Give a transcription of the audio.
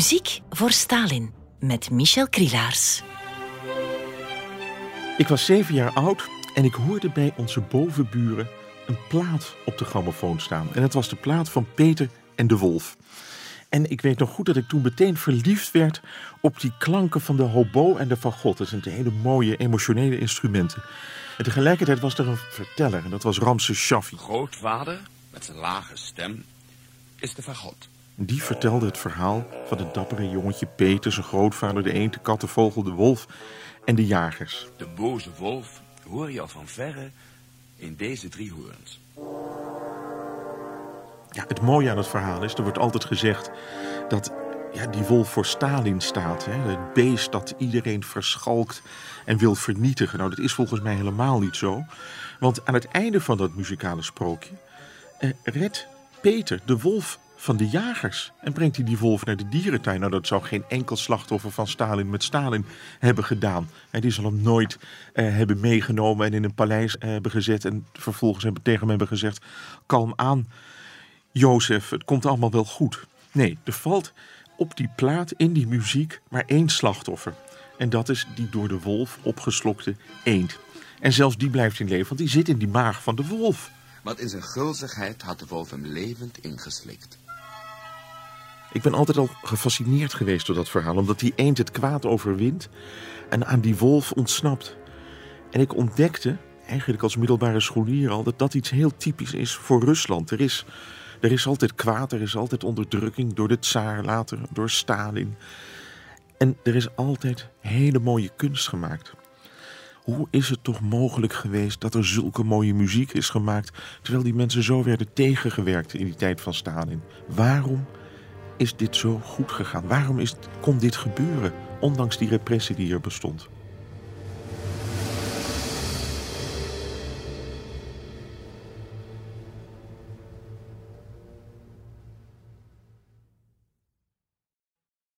Muziek voor Stalin met Michel Krielaars. Ik was zeven jaar oud en ik hoorde bij onze bovenburen een plaat op de grammofoon staan. En het was de plaat van Peter en de Wolf. En ik weet nog goed dat ik toen meteen verliefd werd op die klanken van de hobo en de fagot. Dat zijn hele mooie, emotionele instrumenten. En tegelijkertijd was er een verteller en dat was Ramses Shaffi. Grootvader, met zijn lage stem, is de fagot. Die vertelde het verhaal van het dappere jongetje Peter, zijn grootvader, de eend, de kat, de vogel, de wolf en de jagers. De boze wolf hoor je al van verre in deze drie hoorns. Ja, het mooie aan het verhaal is, er wordt altijd gezegd dat ja, die wolf voor Stalin staat. Hè? Het beest dat iedereen verschalkt en wil vernietigen. Nou, dat is volgens mij helemaal niet zo. Want aan het einde van dat muzikale sprookje eh, redt Peter de wolf van de jagers. En brengt hij die wolf naar de dierentuin. Nou, dat zou geen enkel slachtoffer van Stalin met Stalin hebben gedaan. En die zal hem nooit eh, hebben meegenomen en in een paleis eh, hebben gezet. En vervolgens hebben, tegen hem hebben gezegd: Kalm aan, Jozef, het komt allemaal wel goed. Nee, er valt op die plaat, in die muziek, maar één slachtoffer. En dat is die door de wolf opgeslokte eend. En zelfs die blijft in leven, want die zit in die maag van de wolf. Want in zijn gulzigheid had de wolf hem levend ingeslikt. Ik ben altijd al gefascineerd geweest door dat verhaal, omdat die eend het kwaad overwint en aan die wolf ontsnapt. En ik ontdekte, eigenlijk als middelbare scholier al, dat dat iets heel typisch is voor Rusland. Er is, er is altijd kwaad, er is altijd onderdrukking door de tsaar, later door Stalin. En er is altijd hele mooie kunst gemaakt. Hoe is het toch mogelijk geweest dat er zulke mooie muziek is gemaakt, terwijl die mensen zo werden tegengewerkt in die tijd van Stalin? Waarom is dit zo goed gegaan? Waarom is, kon dit gebeuren, ondanks die repressie die er bestond?